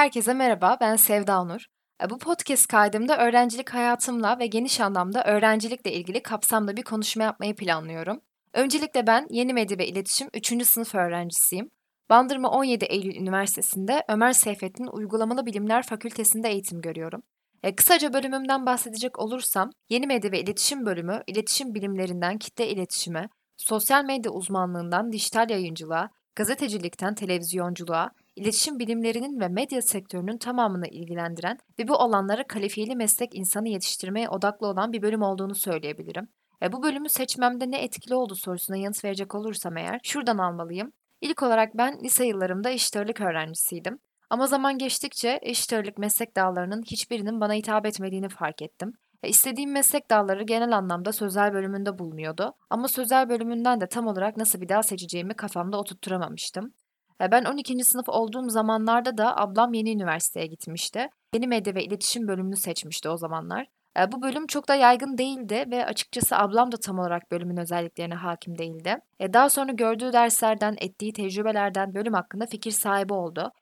Herkese merhaba, ben Sevda Nur. E, Bu podcast kaydımda öğrencilik hayatımla ve geniş anlamda öğrencilikle ilgili kapsamlı bir konuşma yapmayı planlıyorum. Öncelikle ben Yeni Medya ve İletişim 3. sınıf öğrencisiyim. Bandırma 17 Eylül Üniversitesi'nde Ömer Seyfettin Uygulamalı Bilimler Fakültesi'nde eğitim görüyorum. E, kısaca bölümümden bahsedecek olursam, Yeni Medya ve İletişim bölümü, iletişim bilimlerinden kitle iletişime, sosyal medya uzmanlığından dijital yayıncılığa, gazetecilikten televizyonculuğa, iletişim bilimlerinin ve medya sektörünün tamamını ilgilendiren ve bu alanlara kalifiyeli meslek insanı yetiştirmeye odaklı olan bir bölüm olduğunu söyleyebilirim. E, bu bölümü seçmemde ne etkili oldu sorusuna yanıt verecek olursam eğer şuradan almalıyım. İlk olarak ben lise yıllarımda eşit öğrencisiydim. Ama zaman geçtikçe eşit meslek dallarının hiçbirinin bana hitap etmediğini fark ettim. E, istediğim meslek dalları genel anlamda sözel bölümünde bulunuyordu. Ama sözel bölümünden de tam olarak nasıl bir dal seçeceğimi kafamda oturtturamamıştım. Ben 12. sınıf olduğum zamanlarda da ablam yeni üniversiteye gitmişti. Yeni medya ve iletişim bölümünü seçmişti o zamanlar. Bu bölüm çok da yaygın değildi ve açıkçası ablam da tam olarak bölümün özelliklerine hakim değildi. Daha sonra gördüğü derslerden, ettiği tecrübelerden bölüm hakkında fikir sahibi oldu.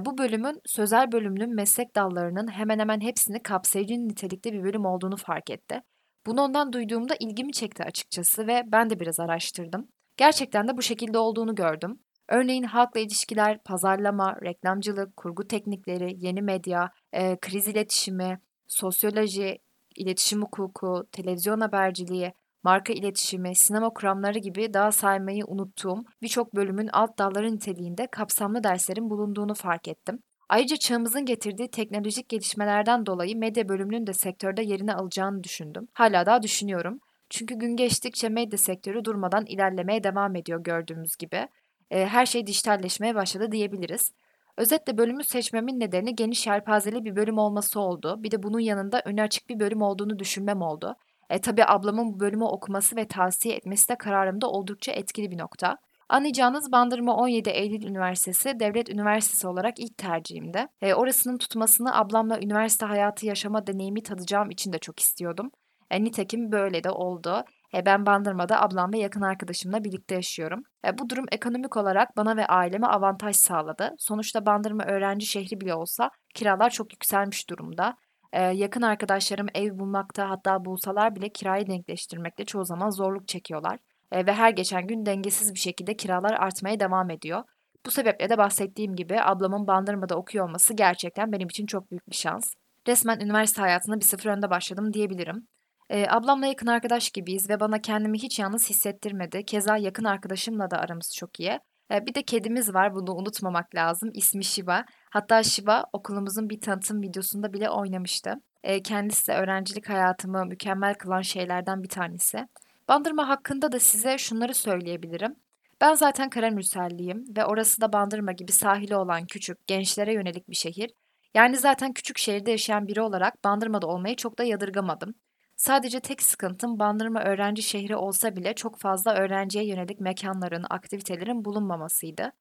Bu bölümün sözel bölümünün meslek dallarının hemen hemen hepsini kapsayıcı nitelikte bir bölüm olduğunu fark etti. Bunu ondan duyduğumda ilgimi çekti açıkçası ve ben de biraz araştırdım. Gerçekten de bu şekilde olduğunu gördüm. Örneğin halkla ilişkiler, pazarlama, reklamcılık, kurgu teknikleri, yeni medya, e, kriz iletişimi, sosyoloji, iletişim hukuku, televizyon haberciliği, marka iletişimi, sinema kuramları gibi daha saymayı unuttuğum birçok bölümün alt dalları niteliğinde kapsamlı derslerin bulunduğunu fark ettim. Ayrıca çağımızın getirdiği teknolojik gelişmelerden dolayı medya bölümünün de sektörde yerini alacağını düşündüm. Hala daha düşünüyorum. Çünkü gün geçtikçe medya sektörü durmadan ilerlemeye devam ediyor gördüğümüz gibi. E, her şey dijitalleşmeye başladı diyebiliriz. Özetle bölümü seçmemin nedeni geniş yelpazeli bir bölüm olması oldu. Bir de bunun yanında önü açık bir bölüm olduğunu düşünmem oldu. E, tabii ablamın bu bölümü okuması ve tavsiye etmesi de kararımda oldukça etkili bir nokta. Anlayacağınız Bandırma 17 Eylül Üniversitesi Devlet Üniversitesi olarak ilk tercihimdi. E, orasının tutmasını ablamla üniversite hayatı yaşama deneyimi tadacağım için de çok istiyordum. E, nitekim böyle de oldu. E, ben Bandırma'da ablam ve yakın arkadaşımla birlikte yaşıyorum. E, bu durum ekonomik olarak bana ve aileme avantaj sağladı. Sonuçta Bandırma öğrenci şehri bile olsa kiralar çok yükselmiş durumda. E, yakın arkadaşlarım ev bulmakta hatta bulsalar bile kirayı denkleştirmekte çoğu zaman zorluk çekiyorlar. Ve her geçen gün dengesiz bir şekilde kiralar artmaya devam ediyor. Bu sebeple de bahsettiğim gibi ablamın Bandırma'da okuyor olması gerçekten benim için çok büyük bir şans. Resmen üniversite hayatına bir sıfır önde başladım diyebilirim. Ee, ablamla yakın arkadaş gibiyiz ve bana kendimi hiç yalnız hissettirmedi. Keza yakın arkadaşımla da aramız çok iyi. Ee, bir de kedimiz var, bunu unutmamak lazım. İsmi Shiba. Hatta Shiba okulumuzun bir tanıtım videosunda bile oynamıştı. Ee, kendisi de öğrencilik hayatımı mükemmel kılan şeylerden bir tanesi. Bandırma hakkında da size şunları söyleyebilirim. Ben zaten Karamürselliyim ve orası da Bandırma gibi sahili olan küçük, gençlere yönelik bir şehir. Yani zaten küçük şehirde yaşayan biri olarak Bandırma'da olmayı çok da yadırgamadım. Sadece tek sıkıntım Bandırma öğrenci şehri olsa bile çok fazla öğrenciye yönelik mekanların, aktivitelerin bulunmamasıydı.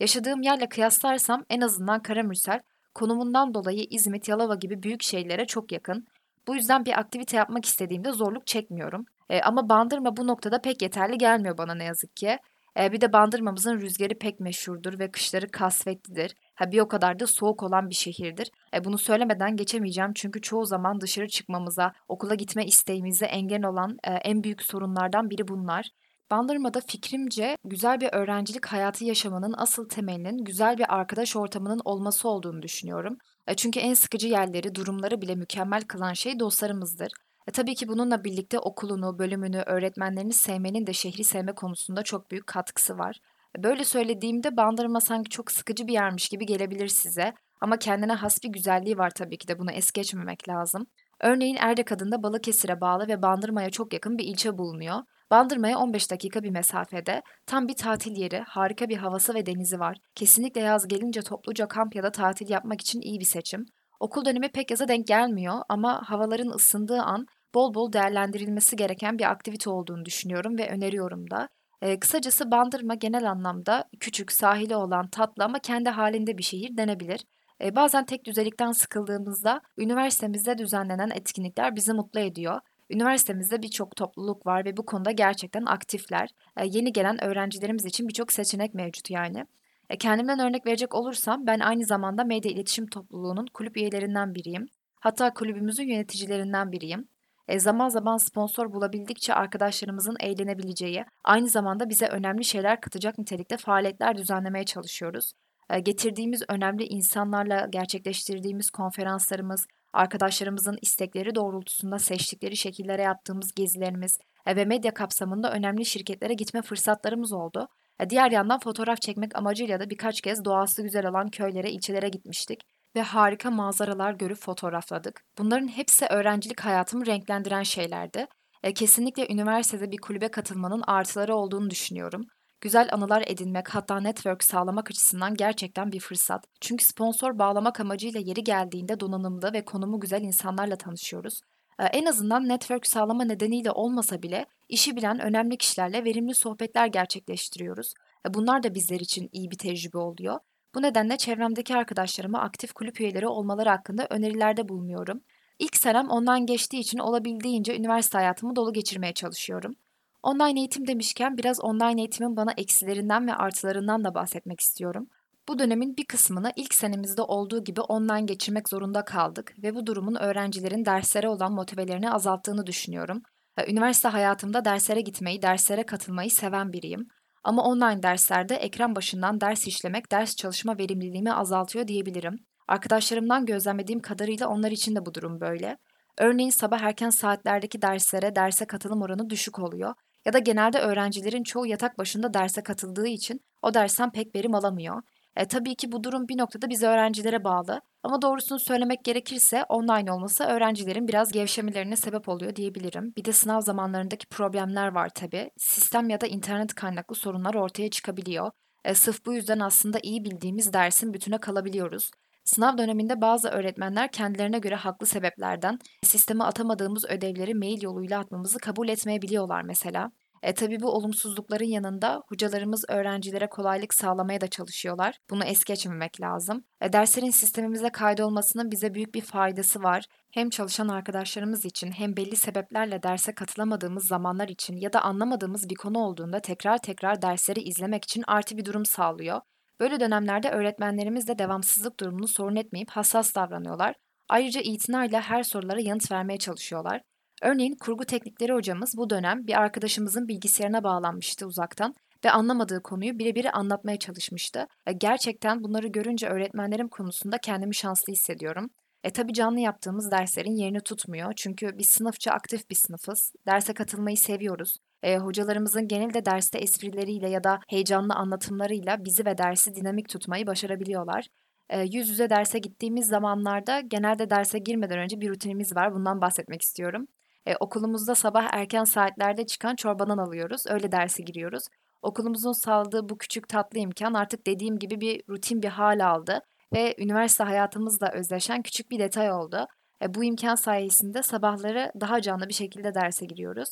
Yaşadığım yerle kıyaslarsam en azından Karamürsel konumundan dolayı İzmit, Yalova gibi büyük şehirlere çok yakın. Bu yüzden bir aktivite yapmak istediğimde zorluk çekmiyorum. E, ama Bandırma bu noktada pek yeterli gelmiyor bana ne yazık ki. E, bir de Bandırmamızın rüzgarı pek meşhurdur ve kışları kasvetlidir. Ha, bir o kadar da soğuk olan bir şehirdir. E, bunu söylemeden geçemeyeceğim çünkü çoğu zaman dışarı çıkmamıza, okula gitme isteğimize engel olan e, en büyük sorunlardan biri bunlar. Bandırma'da fikrimce güzel bir öğrencilik hayatı yaşamanın asıl temelinin güzel bir arkadaş ortamının olması olduğunu düşünüyorum. E, çünkü en sıkıcı yerleri, durumları bile mükemmel kılan şey dostlarımızdır. E, tabii ki bununla birlikte okulunu, bölümünü, öğretmenlerini sevmenin de şehri sevme konusunda çok büyük katkısı var. E, Böyle söylediğimde Bandırma sanki çok sıkıcı bir yermiş gibi gelebilir size. Ama kendine has bir güzelliği var tabii ki de bunu es geçmemek lazım. Örneğin Erdek adında Balıkesir'e bağlı ve Bandırma'ya çok yakın bir ilçe bulunuyor. Bandırma'ya 15 dakika bir mesafede, tam bir tatil yeri, harika bir havası ve denizi var. Kesinlikle yaz gelince topluca kamp ya da tatil yapmak için iyi bir seçim. Okul dönemi pek yaza denk gelmiyor ama havaların ısındığı an bol bol değerlendirilmesi gereken bir aktivite olduğunu düşünüyorum ve öneriyorum da. Ee, kısacası Bandırma genel anlamda küçük, sahili olan, tatlı ama kendi halinde bir şehir denebilir. Ee, bazen tek düzelikten sıkıldığımızda üniversitemizde düzenlenen etkinlikler bizi mutlu ediyor. Üniversitemizde birçok topluluk var ve bu konuda gerçekten aktifler. Ee, yeni gelen öğrencilerimiz için birçok seçenek mevcut yani. E, kendimden örnek verecek olursam ben aynı zamanda medya iletişim topluluğunun kulüp üyelerinden biriyim. Hatta kulübümüzün yöneticilerinden biriyim. E, zaman zaman sponsor bulabildikçe arkadaşlarımızın eğlenebileceği, aynı zamanda bize önemli şeyler katacak nitelikte faaliyetler düzenlemeye çalışıyoruz. E, getirdiğimiz önemli insanlarla gerçekleştirdiğimiz konferanslarımız, arkadaşlarımızın istekleri doğrultusunda seçtikleri şekillere yaptığımız gezilerimiz e, ve medya kapsamında önemli şirketlere gitme fırsatlarımız oldu. E, diğer yandan fotoğraf çekmek amacıyla da birkaç kez doğası güzel olan köylere, ilçelere gitmiştik ve harika manzaralar görüp fotoğrafladık. Bunların hepsi öğrencilik hayatımı renklendiren şeylerdi. E, kesinlikle üniversitede bir kulübe katılmanın artıları olduğunu düşünüyorum. Güzel anılar edinmek hatta network sağlamak açısından gerçekten bir fırsat. Çünkü sponsor bağlamak amacıyla yeri geldiğinde donanımlı ve konumu güzel insanlarla tanışıyoruz. Ee, en azından network sağlama nedeniyle olmasa bile işi bilen önemli kişilerle verimli sohbetler gerçekleştiriyoruz. Ee, bunlar da bizler için iyi bir tecrübe oluyor. Bu nedenle çevremdeki arkadaşlarıma aktif kulüp üyeleri olmaları hakkında önerilerde bulunuyorum. İlk senem online geçtiği için olabildiğince üniversite hayatımı dolu geçirmeye çalışıyorum. Online eğitim demişken biraz online eğitimin bana eksilerinden ve artılarından da bahsetmek istiyorum. Bu dönemin bir kısmını ilk senemizde olduğu gibi online geçirmek zorunda kaldık ve bu durumun öğrencilerin derslere olan motivelerini azalttığını düşünüyorum. Üniversite hayatımda derslere gitmeyi, derslere katılmayı seven biriyim. Ama online derslerde ekran başından ders işlemek ders çalışma verimliliğimi azaltıyor diyebilirim. Arkadaşlarımdan gözlemlediğim kadarıyla onlar için de bu durum böyle. Örneğin sabah erken saatlerdeki derslere derse katılım oranı düşük oluyor ya da genelde öğrencilerin çoğu yatak başında derse katıldığı için o dersten pek verim alamıyor. E, tabii ki bu durum bir noktada bize öğrencilere bağlı. Ama doğrusunu söylemek gerekirse online olması öğrencilerin biraz gevşemelerine sebep oluyor diyebilirim. Bir de sınav zamanlarındaki problemler var tabii. Sistem ya da internet kaynaklı sorunlar ortaya çıkabiliyor. E, sırf bu yüzden aslında iyi bildiğimiz dersin bütüne kalabiliyoruz. Sınav döneminde bazı öğretmenler kendilerine göre haklı sebeplerden sisteme atamadığımız ödevleri mail yoluyla atmamızı kabul etmeyebiliyorlar mesela. E, tabii bu olumsuzlukların yanında hocalarımız öğrencilere kolaylık sağlamaya da çalışıyorlar. Bunu es geçmemek lazım. E, derslerin sistemimize kaydolmasının bize büyük bir faydası var. Hem çalışan arkadaşlarımız için hem belli sebeplerle derse katılamadığımız zamanlar için ya da anlamadığımız bir konu olduğunda tekrar tekrar dersleri izlemek için artı bir durum sağlıyor. Böyle dönemlerde öğretmenlerimiz de devamsızlık durumunu sorun etmeyip hassas davranıyorlar. Ayrıca itinayla her sorulara yanıt vermeye çalışıyorlar. Örneğin kurgu teknikleri hocamız bu dönem bir arkadaşımızın bilgisayarına bağlanmıştı uzaktan ve anlamadığı konuyu birebir anlatmaya çalışmıştı. E, gerçekten bunları görünce öğretmenlerim konusunda kendimi şanslı hissediyorum. E tabi canlı yaptığımız derslerin yerini tutmuyor çünkü biz sınıfça aktif bir sınıfız. Derse katılmayı seviyoruz. E, hocalarımızın genelde derste esprileriyle ya da heyecanlı anlatımlarıyla bizi ve dersi dinamik tutmayı başarabiliyorlar. E, yüz yüze derse gittiğimiz zamanlarda genelde derse girmeden önce bir rutinimiz var. Bundan bahsetmek istiyorum. E, okulumuzda sabah erken saatlerde çıkan çorbadan alıyoruz. Öyle derse giriyoruz. Okulumuzun sağladığı bu küçük tatlı imkan artık dediğim gibi bir rutin bir hal aldı ve üniversite hayatımızla özleşen küçük bir detay oldu. E, bu imkan sayesinde sabahları daha canlı bir şekilde derse giriyoruz.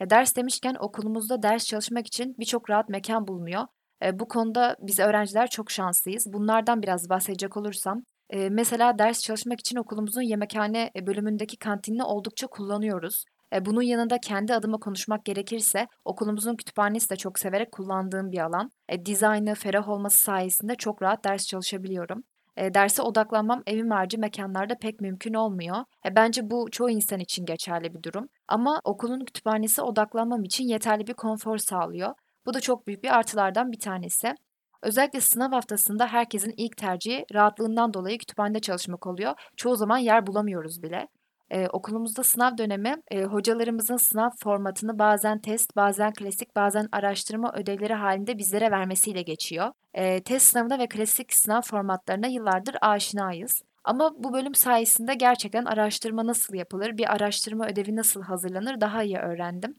E, ders demişken okulumuzda ders çalışmak için birçok rahat mekan bulunuyor. E, bu konuda biz öğrenciler çok şanslıyız. Bunlardan biraz bahsedecek olursam, mesela ders çalışmak için okulumuzun yemekhane e, bölümündeki kantinini oldukça kullanıyoruz. E, bunun yanında kendi adıma konuşmak gerekirse okulumuzun kütüphanesi de çok severek kullandığım bir alan. E, dizaynı, ferah olması sayesinde çok rahat ders çalışabiliyorum. E, derse odaklanmam evim harici mekanlarda pek mümkün olmuyor. E, bence bu çoğu insan için geçerli bir durum. Ama okulun kütüphanesi odaklanmam için yeterli bir konfor sağlıyor. Bu da çok büyük bir artılardan bir tanesi. Özellikle sınav haftasında herkesin ilk tercihi rahatlığından dolayı kütüphanede çalışmak oluyor. Çoğu zaman yer bulamıyoruz bile. Ee, okulumuzda sınav dönemi e, hocalarımızın sınav formatını bazen test, bazen klasik, bazen araştırma ödevleri halinde bizlere vermesiyle geçiyor. E, test sınavına ve klasik sınav formatlarına yıllardır aşinayız. Ama bu bölüm sayesinde gerçekten araştırma nasıl yapılır, bir araştırma ödevi nasıl hazırlanır daha iyi öğrendim.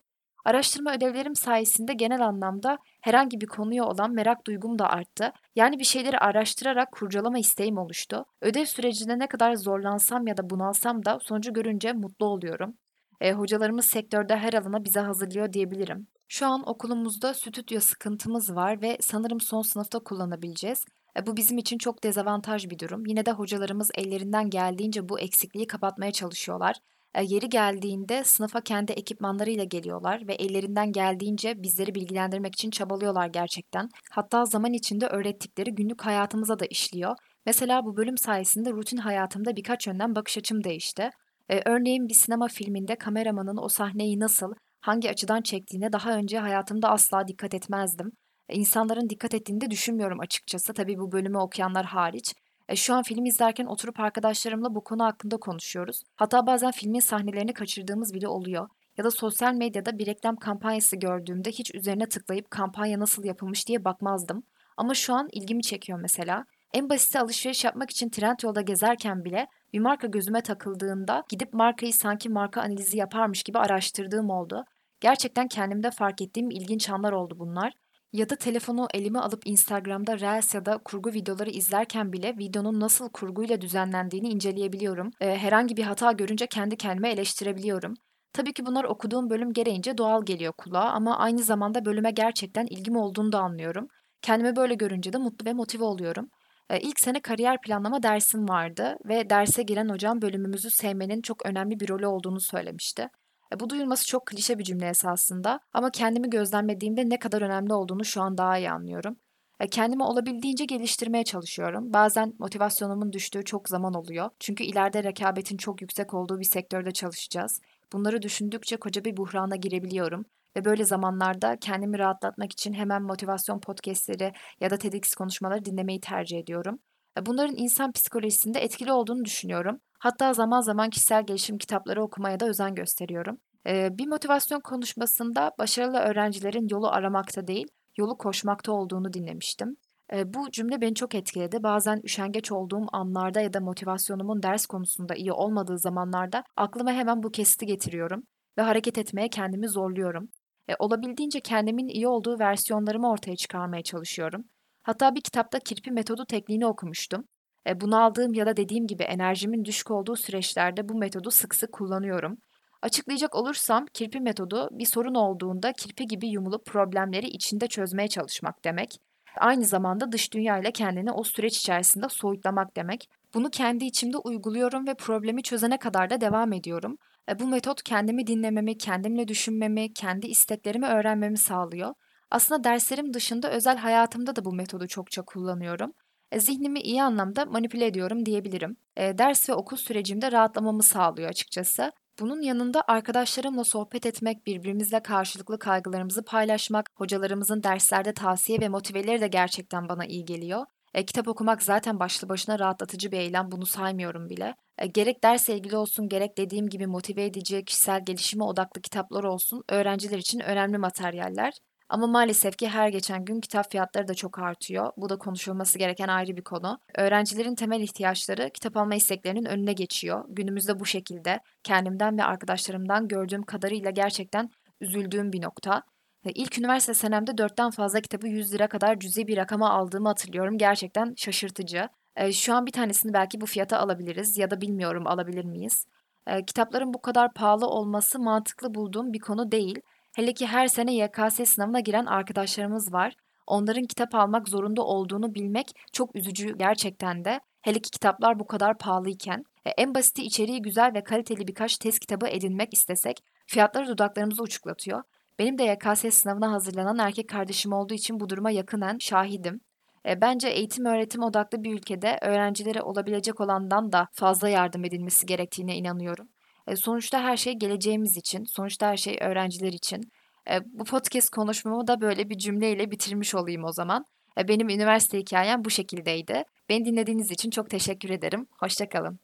Araştırma ödevlerim sayesinde genel anlamda herhangi bir konuya olan merak duygum da arttı. Yani bir şeyleri araştırarak kurcalama isteğim oluştu. Ödev sürecinde ne kadar zorlansam ya da bunalsam da sonucu görünce mutlu oluyorum. E, hocalarımız sektörde her alana bize hazırlıyor diyebilirim. Şu an okulumuzda stüdyo sıkıntımız var ve sanırım son sınıfta kullanabileceğiz. E, bu bizim için çok dezavantaj bir durum. Yine de hocalarımız ellerinden geldiğince bu eksikliği kapatmaya çalışıyorlar. E, yeri geldiğinde sınıfa kendi ekipmanlarıyla geliyorlar ve ellerinden geldiğince bizleri bilgilendirmek için çabalıyorlar gerçekten. Hatta zaman içinde öğrettikleri günlük hayatımıza da işliyor. Mesela bu bölüm sayesinde rutin hayatımda birkaç yönden bakış açım değişti. Ee, örneğin bir sinema filminde kameramanın o sahneyi nasıl, hangi açıdan çektiğine daha önce hayatımda asla dikkat etmezdim. E, insanların dikkat ettiğini de düşünmüyorum açıkçası. Tabii bu bölümü okuyanlar hariç. E, şu an film izlerken oturup arkadaşlarımla bu konu hakkında konuşuyoruz. Hatta bazen filmin sahnelerini kaçırdığımız bile oluyor. Ya da sosyal medyada bir reklam kampanyası gördüğümde hiç üzerine tıklayıp kampanya nasıl yapılmış diye bakmazdım. Ama şu an ilgimi çekiyor mesela. En basit alışveriş yapmak için Trendyol'da gezerken bile bir marka gözüme takıldığında gidip markayı sanki marka analizi yaparmış gibi araştırdığım oldu. Gerçekten kendimde fark ettiğim ilginç anlar oldu bunlar. Ya da telefonu elime alıp Instagram'da Reels ya da kurgu videoları izlerken bile videonun nasıl kurguyla düzenlendiğini inceleyebiliyorum. Ee, herhangi bir hata görünce kendi kendime eleştirebiliyorum. Tabii ki bunlar okuduğum bölüm gereğince doğal geliyor kulağa ama aynı zamanda bölüme gerçekten ilgim olduğunu da anlıyorum. Kendimi böyle görünce de mutlu ve motive oluyorum. Ee, ilk sene kariyer planlama dersim vardı ve derse giren hocam bölümümüzü sevmenin çok önemli bir rolü olduğunu söylemişti. E, bu duyulması çok klişe bir cümle esasında ama kendimi gözlemlediğimde ne kadar önemli olduğunu şu an daha iyi anlıyorum. E, kendimi olabildiğince geliştirmeye çalışıyorum. Bazen motivasyonumun düştüğü çok zaman oluyor. Çünkü ileride rekabetin çok yüksek olduğu bir sektörde çalışacağız. Bunları düşündükçe koca bir buhrana girebiliyorum. Ve böyle zamanlarda kendimi rahatlatmak için hemen motivasyon podcastleri ya da TEDx konuşmaları dinlemeyi tercih ediyorum. E, bunların insan psikolojisinde etkili olduğunu düşünüyorum. Hatta zaman zaman kişisel gelişim kitapları okumaya da özen gösteriyorum. Bir motivasyon konuşmasında başarılı öğrencilerin yolu aramakta değil, yolu koşmakta olduğunu dinlemiştim. Bu cümle beni çok etkiledi. Bazen üşengeç olduğum anlarda ya da motivasyonumun ders konusunda iyi olmadığı zamanlarda aklıma hemen bu kesiti getiriyorum ve hareket etmeye kendimi zorluyorum. E, olabildiğince kendimin iyi olduğu versiyonlarımı ortaya çıkarmaya çalışıyorum. Hatta bir kitapta kirpi metodu tekniğini okumuştum. E, bunu aldığım ya da dediğim gibi enerjimin düşük olduğu süreçlerde bu metodu sık sık kullanıyorum. Açıklayacak olursam kirpi metodu bir sorun olduğunda kirpi gibi yumulup problemleri içinde çözmeye çalışmak demek. Aynı zamanda dış dünya ile kendini o süreç içerisinde soyutlamak demek. Bunu kendi içimde uyguluyorum ve problemi çözene kadar da devam ediyorum. E, bu metot kendimi dinlememi, kendimle düşünmemi, kendi isteklerimi öğrenmemi sağlıyor. Aslında derslerim dışında özel hayatımda da bu metodu çokça kullanıyorum. E, zihnimi iyi anlamda manipüle ediyorum diyebilirim. E, ders ve okul sürecimde rahatlamamı sağlıyor açıkçası. Bunun yanında arkadaşlarımla sohbet etmek, birbirimizle karşılıklı kaygılarımızı paylaşmak, hocalarımızın derslerde tavsiye ve motiveleri de gerçekten bana iyi geliyor. E, kitap okumak zaten başlı başına rahatlatıcı bir eylem, bunu saymıyorum bile. E, gerek dersle ilgili olsun, gerek dediğim gibi motive edici, kişisel gelişime odaklı kitaplar olsun, öğrenciler için önemli materyaller. Ama maalesef ki her geçen gün kitap fiyatları da çok artıyor. Bu da konuşulması gereken ayrı bir konu. Öğrencilerin temel ihtiyaçları kitap alma isteklerinin önüne geçiyor. Günümüzde bu şekilde kendimden ve arkadaşlarımdan gördüğüm kadarıyla gerçekten üzüldüğüm bir nokta. İlk üniversite senemde dörtten fazla kitabı 100 lira kadar cüzi bir rakama aldığımı hatırlıyorum. Gerçekten şaşırtıcı. Şu an bir tanesini belki bu fiyata alabiliriz ya da bilmiyorum alabilir miyiz? Kitapların bu kadar pahalı olması mantıklı bulduğum bir konu değil. Hele ki her sene YKS sınavına giren arkadaşlarımız var. Onların kitap almak zorunda olduğunu bilmek çok üzücü gerçekten de. Hele ki kitaplar bu kadar pahalıyken. En basiti içeriği güzel ve kaliteli birkaç test kitabı edinmek istesek fiyatları dudaklarımızı uçuklatıyor. Benim de YKS sınavına hazırlanan erkek kardeşim olduğu için bu duruma yakınen şahidim. E, bence eğitim öğretim odaklı bir ülkede öğrencilere olabilecek olandan da fazla yardım edilmesi gerektiğine inanıyorum. Sonuçta her şey geleceğimiz için, sonuçta her şey öğrenciler için. Bu podcast konuşmamı da böyle bir cümleyle bitirmiş olayım o zaman. Benim üniversite hikayem bu şekildeydi. Beni dinlediğiniz için çok teşekkür ederim. Hoşçakalın.